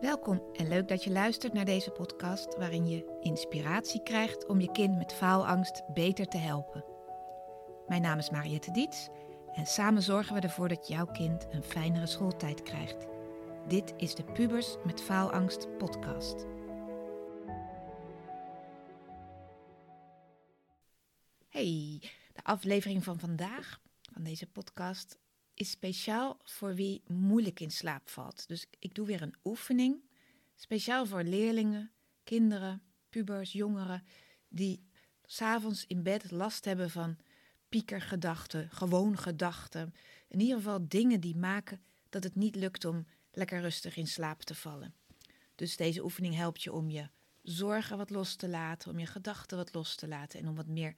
Welkom en leuk dat je luistert naar deze podcast waarin je inspiratie krijgt om je kind met faalangst beter te helpen. Mijn naam is Mariette Diets en samen zorgen we ervoor dat jouw kind een fijnere schooltijd krijgt. Dit is de Pubers met Faalangst podcast. Hey, de aflevering van vandaag van deze podcast is speciaal voor wie moeilijk in slaap valt. Dus ik doe weer een oefening, speciaal voor leerlingen, kinderen, pubers, jongeren, die s'avonds in bed last hebben van piekergedachten, gewoon gedachten. In ieder geval dingen die maken dat het niet lukt om lekker rustig in slaap te vallen. Dus deze oefening helpt je om je zorgen wat los te laten, om je gedachten wat los te laten en om wat meer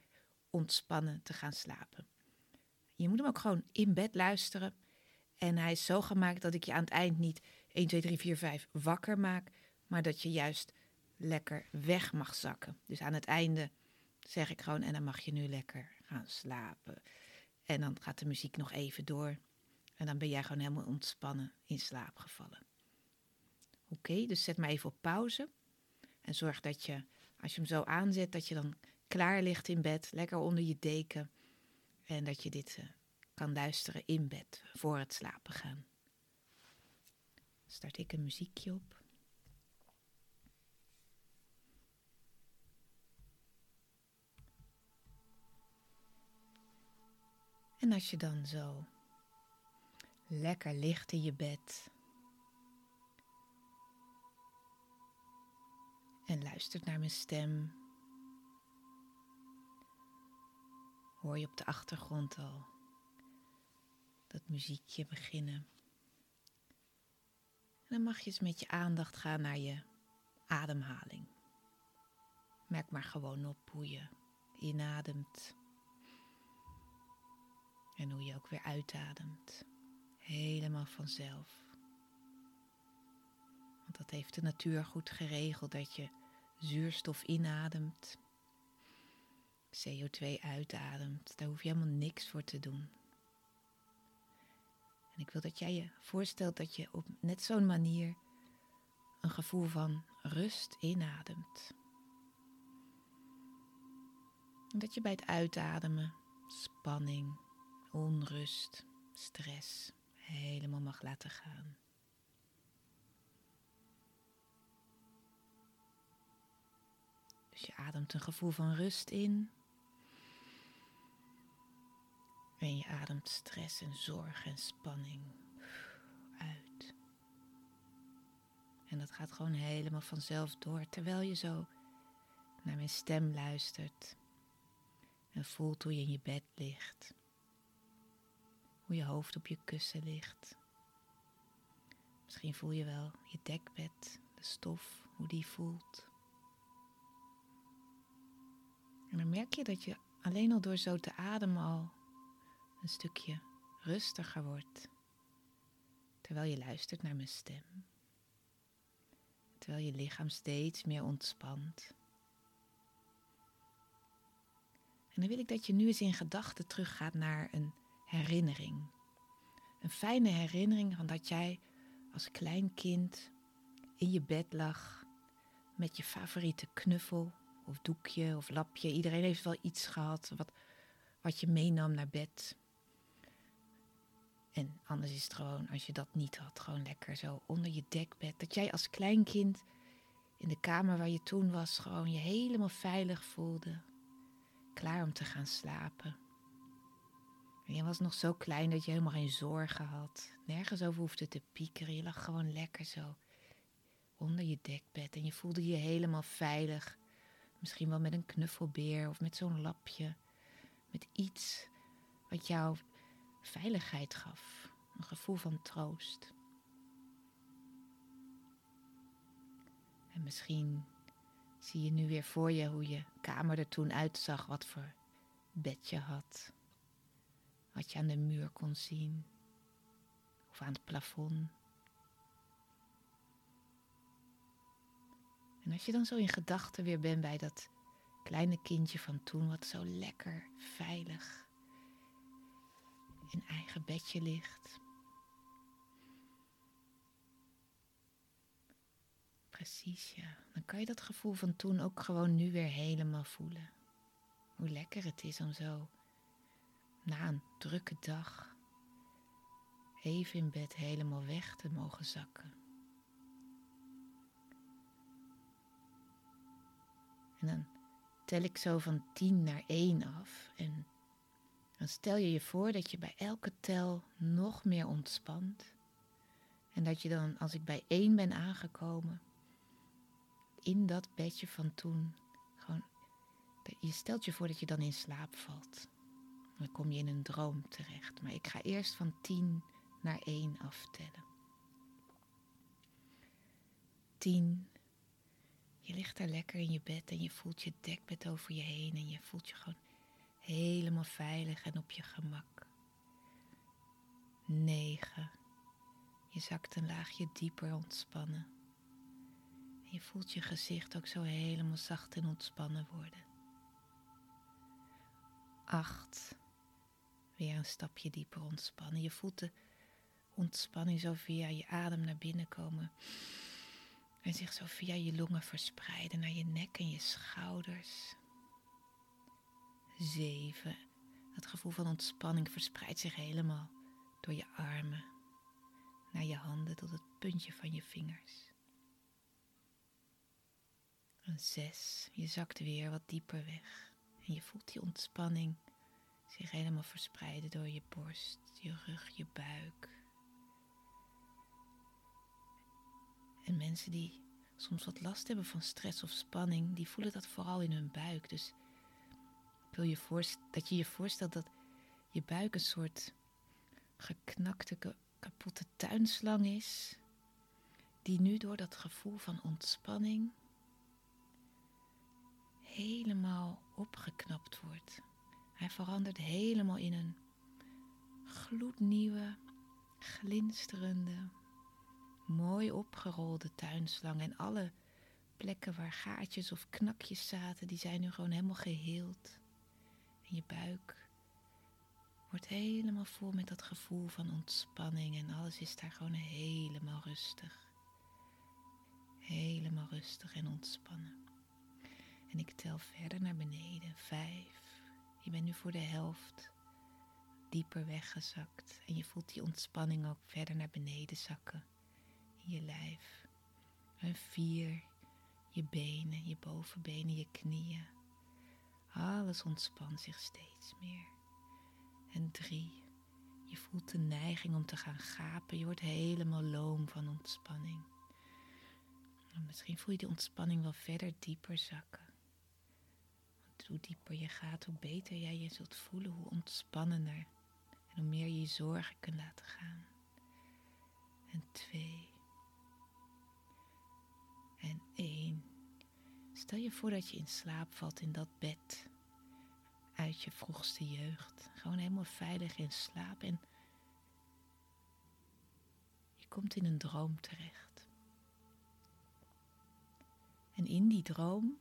ontspannen te gaan slapen. Je moet hem ook gewoon in bed luisteren. En hij is zo gemaakt dat ik je aan het eind niet 1, 2, 3, 4, 5 wakker maak, maar dat je juist lekker weg mag zakken. Dus aan het einde zeg ik gewoon, en dan mag je nu lekker gaan slapen. En dan gaat de muziek nog even door. En dan ben jij gewoon helemaal ontspannen in slaap gevallen. Oké, dus zet maar even op pauze. En zorg dat je, als je hem zo aanzet, dat je dan klaar ligt in bed, lekker onder je deken. En dat je dit uh, kan luisteren in bed voor het slapen gaan. Start ik een muziekje op. En als je dan zo lekker ligt in je bed en luistert naar mijn stem, hoor je op de achtergrond al dat muziekje beginnen. En dan mag je eens met je aandacht gaan naar je ademhaling. Merk maar gewoon op hoe je inademt en hoe je ook weer uitademt. Helemaal vanzelf. Want dat heeft de natuur goed geregeld dat je zuurstof inademt, CO2 uitademt. Daar hoef je helemaal niks voor te doen. En ik wil dat jij je voorstelt dat je op net zo'n manier een gevoel van rust inademt. En dat je bij het uitademen spanning, onrust, stress helemaal mag laten gaan. Dus je ademt een gevoel van rust in. En je ademt stress en zorg en spanning uit. En dat gaat gewoon helemaal vanzelf door terwijl je zo naar mijn stem luistert en voelt hoe je in je bed ligt. Hoe je hoofd op je kussen ligt. Misschien voel je wel je dekbed, de stof, hoe die voelt. En dan merk je dat je alleen al door zo te ademen al een stukje rustiger wordt. Terwijl je luistert naar mijn stem. Terwijl je lichaam steeds meer ontspant. En dan wil ik dat je nu eens in gedachten teruggaat naar een herinnering. Een fijne herinnering van dat jij als klein kind in je bed lag met je favoriete knuffel of doekje of lapje. Iedereen heeft wel iets gehad wat, wat je meenam naar bed. En anders is het gewoon, als je dat niet had, gewoon lekker zo onder je dekbed. Dat jij als klein kind in de kamer waar je toen was, gewoon je helemaal veilig voelde. Klaar om te gaan slapen. En je was nog zo klein dat je helemaal geen zorgen had. Nergens over hoefde te piekeren. Je lag gewoon lekker zo onder je dekbed. En je voelde je helemaal veilig. Misschien wel met een knuffelbeer of met zo'n lapje. Met iets wat jou veiligheid gaf, een gevoel van troost. En misschien zie je nu weer voor je hoe je kamer er toen uitzag, wat voor bed je had, wat je aan de muur kon zien of aan het plafond. En als je dan zo in gedachten weer bent bij dat kleine kindje van toen, wat zo lekker veilig in eigen bedje ligt. Precies, ja. Dan kan je dat gevoel van toen ook gewoon nu weer helemaal voelen. Hoe lekker het is om zo na een drukke dag even in bed helemaal weg te mogen zakken. En dan tel ik zo van 10 naar 1 af. En dan stel je je voor dat je bij elke tel nog meer ontspant. En dat je dan, als ik bij 1 ben aangekomen, in dat bedje van toen, gewoon, je stelt je voor dat je dan in slaap valt. Dan kom je in een droom terecht. Maar ik ga eerst van 10 naar 1 aftellen. 10. Je ligt daar lekker in je bed en je voelt je dekbed over je heen en je voelt je gewoon helemaal veilig en op je gemak. 9. Je zakt een laagje dieper ontspannen. En je voelt je gezicht ook zo helemaal zacht en ontspannen worden. 8. Weer een stapje dieper ontspannen. Je voelt de ontspanning zo via je adem naar binnen komen. En zich zo via je longen verspreiden naar je nek en je schouders. Zeven. Dat gevoel van ontspanning verspreidt zich helemaal door je armen, naar je handen tot het puntje van je vingers. Een zes. Je zakt weer wat dieper weg. En je voelt die ontspanning zich helemaal verspreiden door je borst, je rug, je buik. En mensen die soms wat last hebben van stress of spanning, die voelen dat vooral in hun buik. Dus wil je dat je je voorstelt dat je buik een soort geknakte, kapotte tuinslang is, die nu door dat gevoel van ontspanning helemaal opgeknapt wordt. Hij verandert helemaal in een gloednieuwe, glinsterende, mooi opgerolde tuinslang. En alle plekken waar gaatjes of knakjes zaten, die zijn nu gewoon helemaal geheeld. Je buik wordt helemaal vol met dat gevoel van ontspanning en alles is daar gewoon helemaal rustig. Helemaal rustig en ontspannen. En ik tel verder naar beneden. Vijf. Je bent nu voor de helft dieper weggezakt. En je voelt die ontspanning ook verder naar beneden zakken. In je lijf. En vier. Je benen, je bovenbenen, je knieën. Alles ontspant zich steeds meer. En drie. Je voelt de neiging om te gaan gapen. Je wordt helemaal loom van ontspanning. En misschien voel je die ontspanning wel verder dieper zakken hoe dieper je gaat, hoe beter jij je zult voelen, hoe ontspannender en hoe meer je je zorgen kunt laten gaan. En twee. En één. Stel je voor dat je in slaap valt in dat bed uit je vroegste jeugd. Gewoon helemaal veilig in slaap en je komt in een droom terecht. En in die droom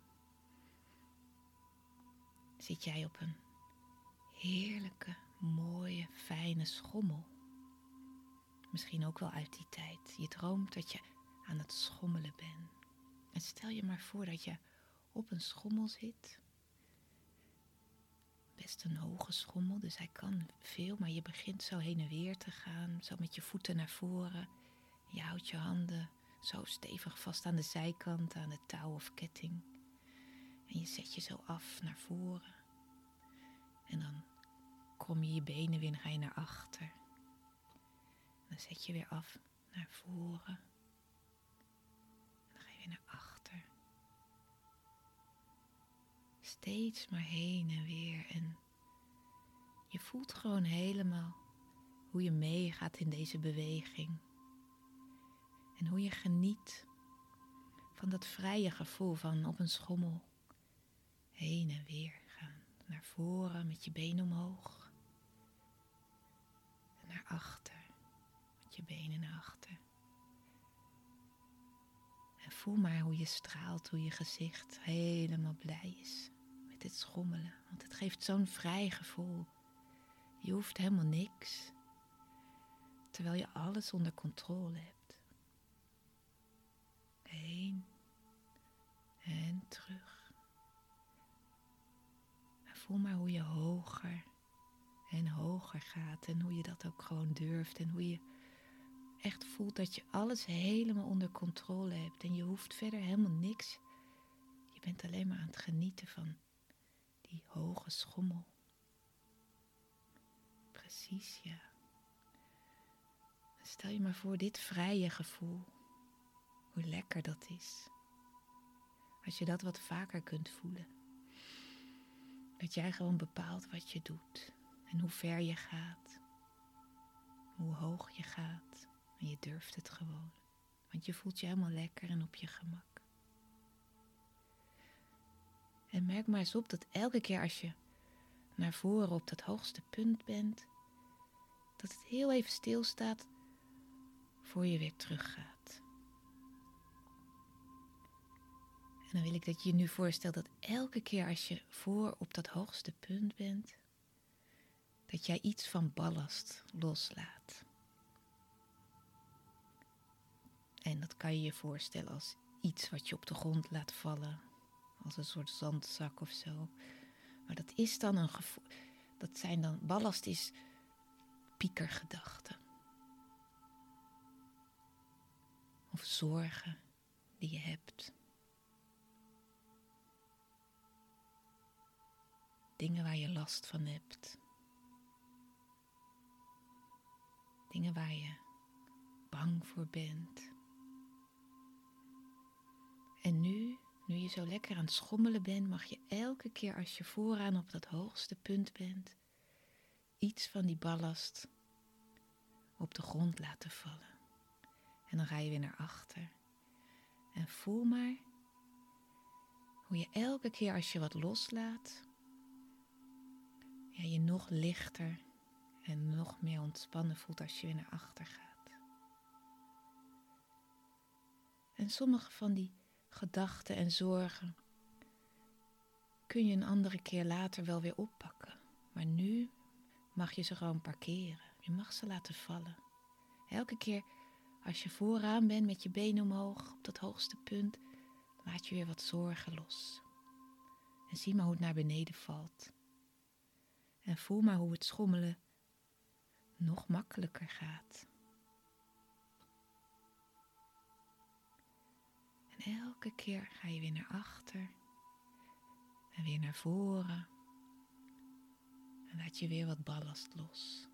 zit jij op een heerlijke, mooie, fijne schommel. Misschien ook wel uit die tijd. Je droomt dat je aan het schommelen bent. En stel je maar voor dat je op een schommel zit. Best een hoge schommel, dus hij kan veel, maar je begint zo heen en weer te gaan, zo met je voeten naar voren. Je houdt je handen zo stevig vast aan de zijkant, aan het touw of ketting. En je zet je zo af naar voren. En dan kom je je benen weer ga je naar achter. Dan zet je weer af naar voren. En dan ga je weer naar achter. Steeds maar heen en weer. En je voelt gewoon helemaal hoe je meegaat in deze beweging. En hoe je geniet van dat vrije gevoel van op een schommel heen en weer gaan. Naar voren met je benen omhoog. En naar achter met je benen naar achter. En voel maar hoe je straalt, hoe je gezicht helemaal blij is dit schommelen, want het geeft zo'n vrij gevoel. Je hoeft helemaal niks, terwijl je alles onder controle hebt. Heen en terug. En voel maar hoe je hoger en hoger gaat en hoe je dat ook gewoon durft en hoe je echt voelt dat je alles helemaal onder controle hebt en je hoeft verder helemaal niks. Je bent alleen maar aan het genieten van die hoge schommel. Precies, ja. Stel je maar voor dit vrije gevoel. Hoe lekker dat is. Als je dat wat vaker kunt voelen. Dat jij gewoon bepaalt wat je doet. En hoe ver je gaat. Hoe hoog je gaat. En je durft het gewoon. Want je voelt je helemaal lekker en op je gemak. En merk maar eens op dat elke keer als je naar voren op dat hoogste punt bent, dat het heel even stilstaat voor je weer teruggaat. En dan wil ik dat je je nu voorstelt dat elke keer als je voor op dat hoogste punt bent, dat jij iets van ballast loslaat. En dat kan je je voorstellen als iets wat je op de grond laat vallen, als een soort zandzak of zo. Maar dat is dan een gevoel, dat zijn dan, ballast is piekergedachten. Of zorgen die je hebt. Dingen waar je last van hebt. Dingen waar je bang voor bent. En nu, nu je zo lekker aan het schommelen bent, mag je elke keer als je vooraan op dat hoogste punt bent, iets van die ballast op de grond laten vallen. En dan ga je weer naar achter. En voel maar hoe je elke keer als je wat loslaat, je nog lichter en nog meer ontspannen voelt als je weer naar achter gaat. En sommige van die gedachten en zorgen kun je een andere keer later wel weer oppakken. Maar nu mag je ze gewoon parkeren. Je mag ze laten vallen. Elke keer als je vooraan bent met je benen omhoog op dat hoogste punt, laat je weer wat zorgen los. En zie maar hoe het naar beneden valt. En voel maar hoe het schommelen nog makkelijker gaat. En elke keer ga je weer naar achter en weer naar voren. En laat je weer wat ballast los.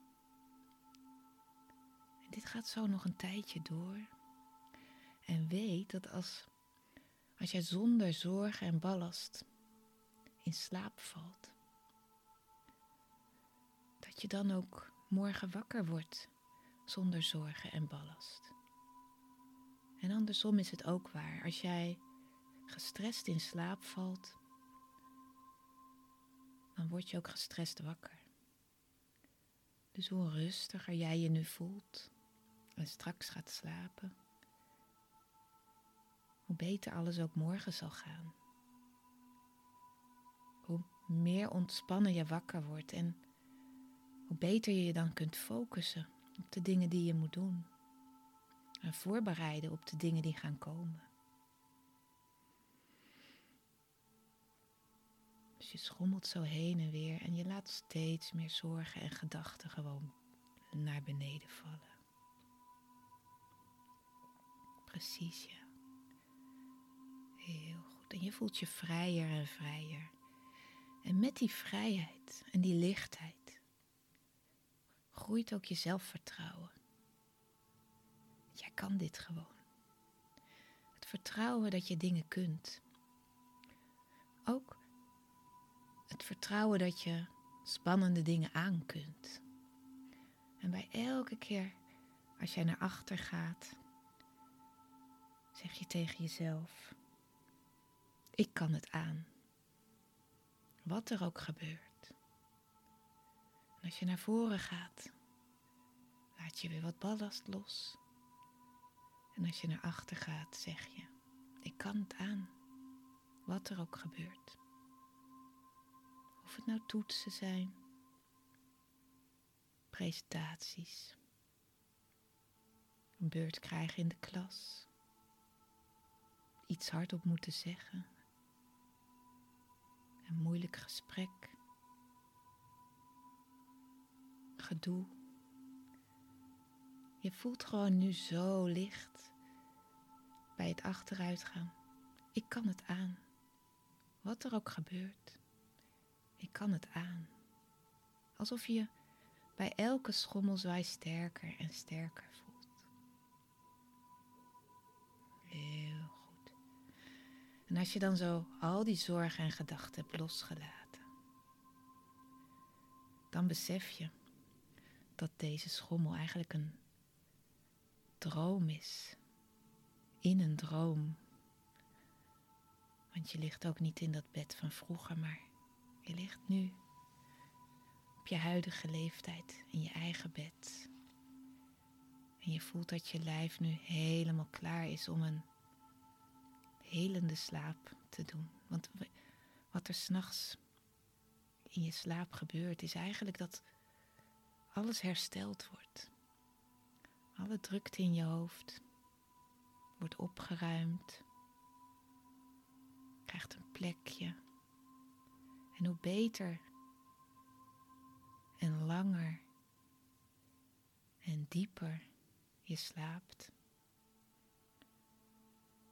En dit gaat zo nog een tijdje door. En weet dat als, als jij zonder zorgen en ballast in slaap valt, dat je dan ook morgen wakker wordt zonder zorgen en ballast. En andersom is het ook waar. Als jij gestrest in slaap valt, dan word je ook gestrest wakker. Dus hoe rustiger jij je nu voelt en straks gaat slapen, hoe beter alles ook morgen zal gaan. Hoe meer ontspannen je wakker wordt en hoe beter je je dan kunt focussen op de dingen die je moet doen. En voorbereiden op de dingen die gaan komen. Dus je schommelt zo heen en weer en je laat steeds meer zorgen en gedachten gewoon naar beneden vallen. Precies, ja. Heel goed. En je voelt je vrijer en vrijer. En met die vrijheid en die lichtheid groeit ook je zelfvertrouwen. Kan dit gewoon. Het vertrouwen dat je dingen kunt. Ook het vertrouwen dat je spannende dingen aan kunt. En bij elke keer als jij naar achter gaat, zeg je tegen jezelf: Ik kan het aan. Wat er ook gebeurt. En als je naar voren gaat, laat je weer wat ballast los. En als je naar achter gaat, zeg je: Ik kan het aan. Wat er ook gebeurt. Of het nou toetsen zijn, presentaties, een beurt krijgen in de klas, iets hardop moeten zeggen, een moeilijk gesprek gedoe. Je voelt gewoon nu zo licht bij het achteruitgaan. Ik kan het aan. Wat er ook gebeurt. Ik kan het aan. Alsof je bij elke schommelzwaai sterker en sterker voelt. Heel goed. En als je dan zo al die zorgen en gedachten hebt losgelaten, dan besef je dat deze schommel eigenlijk een droom is. In een droom. Want je ligt ook niet in dat bed van vroeger, maar je ligt nu op je huidige leeftijd in je eigen bed. En je voelt dat je lijf nu helemaal klaar is om een helende slaap te doen. Want wat er s'nachts in je slaap gebeurt, is eigenlijk dat alles hersteld wordt. Alle drukte in je hoofd wordt opgeruimd, krijgt een plekje. En hoe beter en langer en dieper je slaapt,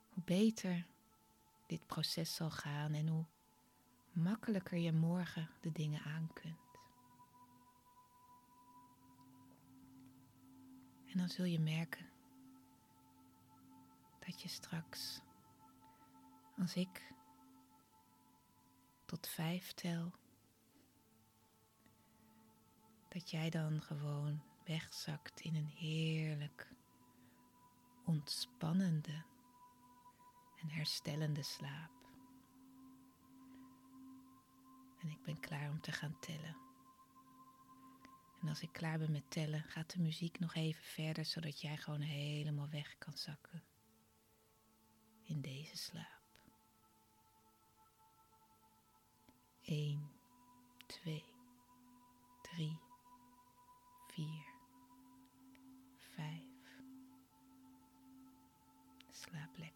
hoe beter dit proces zal gaan en hoe makkelijker je morgen de dingen aan kunt. En dan zul je merken dat je straks, als ik tot vijf tel, dat jij dan gewoon wegzakt in een heerlijk, ontspannende en herstellende slaap. En ik ben klaar om te gaan tellen. En als ik klaar ben met tellen, gaat de muziek nog even verder, zodat jij gewoon helemaal weg kan zakken in deze slaap. 1, 2, 3, 4, 5. Slaap lekker.